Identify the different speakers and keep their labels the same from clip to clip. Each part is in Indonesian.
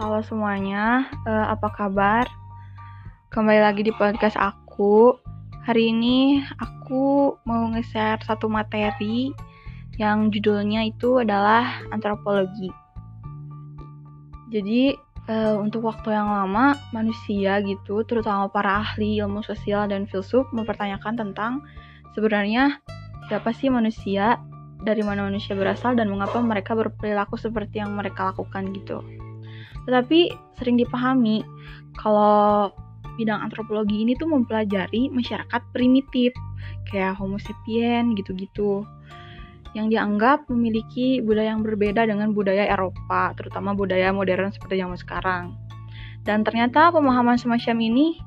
Speaker 1: Halo semuanya, uh, apa kabar? Kembali lagi di podcast aku. Hari ini aku mau nge-share satu materi yang judulnya itu adalah antropologi. Jadi uh, untuk waktu yang lama manusia gitu, terutama para ahli ilmu sosial dan filsuf mempertanyakan tentang sebenarnya siapa sih manusia, dari mana manusia berasal dan mengapa mereka berperilaku seperti yang mereka lakukan gitu. Tetapi sering dipahami kalau bidang antropologi ini tuh mempelajari masyarakat primitif kayak Homo sapien gitu-gitu yang dianggap memiliki budaya yang berbeda dengan budaya Eropa, terutama budaya modern seperti zaman sekarang. Dan ternyata pemahaman semacam ini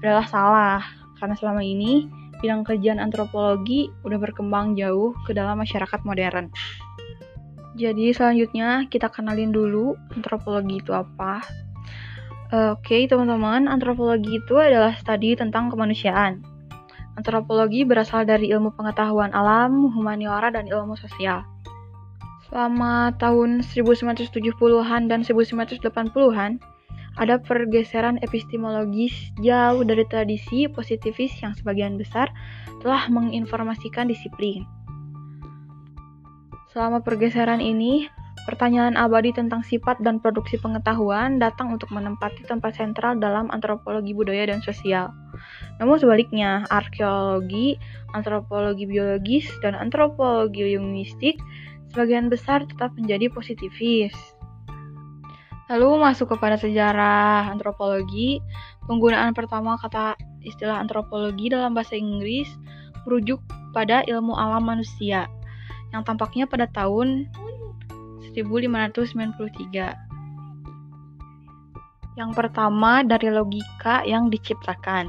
Speaker 1: adalah salah, karena selama ini bidang kajian antropologi udah berkembang jauh ke dalam masyarakat modern. Jadi selanjutnya kita kenalin dulu antropologi itu apa. Uh, Oke okay, teman-teman, antropologi itu adalah studi tentang kemanusiaan. Antropologi berasal dari ilmu pengetahuan alam, humaniora, dan ilmu sosial. Selama tahun 1970-an dan 1980-an, ada pergeseran epistemologis jauh dari tradisi positivis yang sebagian besar telah menginformasikan disiplin. Selama pergeseran ini, pertanyaan abadi tentang sifat dan produksi pengetahuan datang untuk menempati tempat sentral dalam antropologi budaya dan sosial. Namun sebaliknya, arkeologi, antropologi biologis, dan antropologi linguistik sebagian besar tetap menjadi positivis. Lalu masuk kepada sejarah antropologi, penggunaan pertama kata istilah antropologi dalam bahasa Inggris merujuk pada ilmu alam manusia yang tampaknya pada tahun 1593. Yang pertama dari logika yang diciptakan.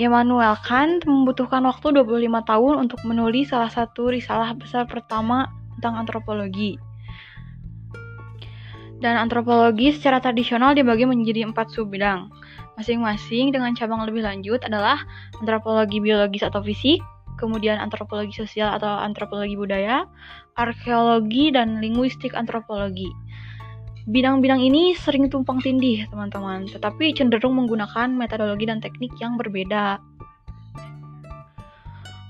Speaker 1: Immanuel Kant membutuhkan waktu 25 tahun untuk menulis salah satu risalah besar pertama tentang antropologi. Dan antropologi secara tradisional dibagi menjadi empat subbidang. Masing-masing dengan cabang lebih lanjut adalah antropologi biologis atau fisik, kemudian antropologi sosial atau antropologi budaya, arkeologi, dan linguistik antropologi. Bidang-bidang ini sering tumpang tindih, teman-teman, tetapi cenderung menggunakan metodologi dan teknik yang berbeda.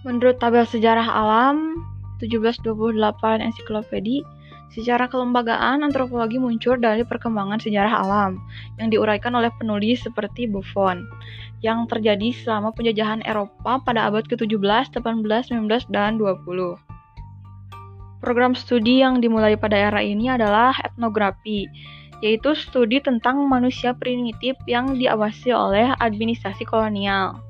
Speaker 1: Menurut tabel sejarah alam 1728 ensiklopedi, Secara kelembagaan, antropologi muncul dari perkembangan sejarah alam yang diuraikan oleh penulis seperti Buffon yang terjadi selama penjajahan Eropa pada abad ke-17, 18, 19, dan 20. Program studi yang dimulai pada era ini adalah etnografi, yaitu studi tentang manusia primitif yang diawasi oleh administrasi kolonial.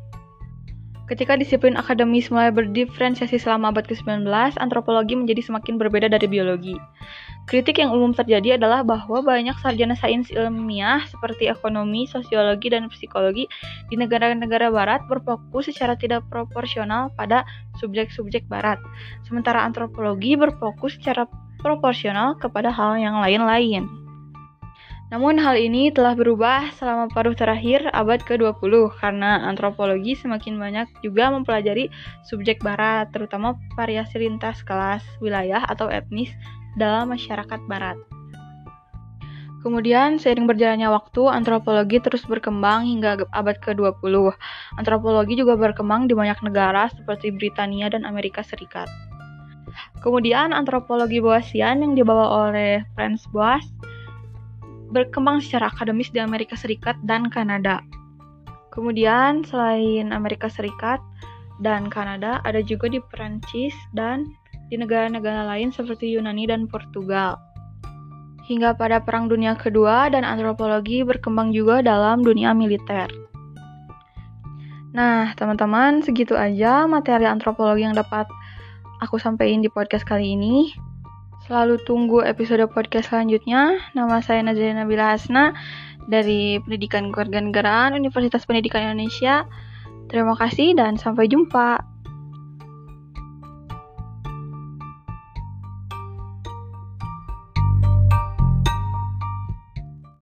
Speaker 1: Ketika disiplin akademis mulai berdiferensiasi selama abad ke-19, antropologi menjadi semakin berbeda dari biologi. Kritik yang umum terjadi adalah bahwa banyak sarjana sains ilmiah seperti ekonomi, sosiologi, dan psikologi di negara-negara barat berfokus secara tidak proporsional pada subjek-subjek barat, sementara antropologi berfokus secara proporsional kepada hal yang lain-lain. Namun hal ini telah berubah selama paruh terakhir abad ke-20 karena antropologi semakin banyak juga mempelajari subjek barat, terutama variasi lintas kelas, wilayah, atau etnis dalam masyarakat barat. Kemudian, seiring berjalannya waktu, antropologi terus berkembang hingga abad ke-20. Antropologi juga berkembang di banyak negara seperti Britania dan Amerika Serikat. Kemudian, antropologi Boasian yang dibawa oleh Franz Boas berkembang secara akademis di Amerika Serikat dan Kanada. Kemudian selain Amerika Serikat dan Kanada, ada juga di Perancis dan di negara-negara lain seperti Yunani dan Portugal. Hingga pada Perang Dunia Kedua dan antropologi berkembang juga dalam dunia militer. Nah, teman-teman, segitu aja materi antropologi yang dapat aku sampaikan di podcast kali ini. Selalu tunggu episode podcast selanjutnya. Nama saya Nazrina Nabila Hasna dari Pendidikan Kewarganegaraan Universitas Pendidikan Indonesia. Terima kasih dan sampai jumpa.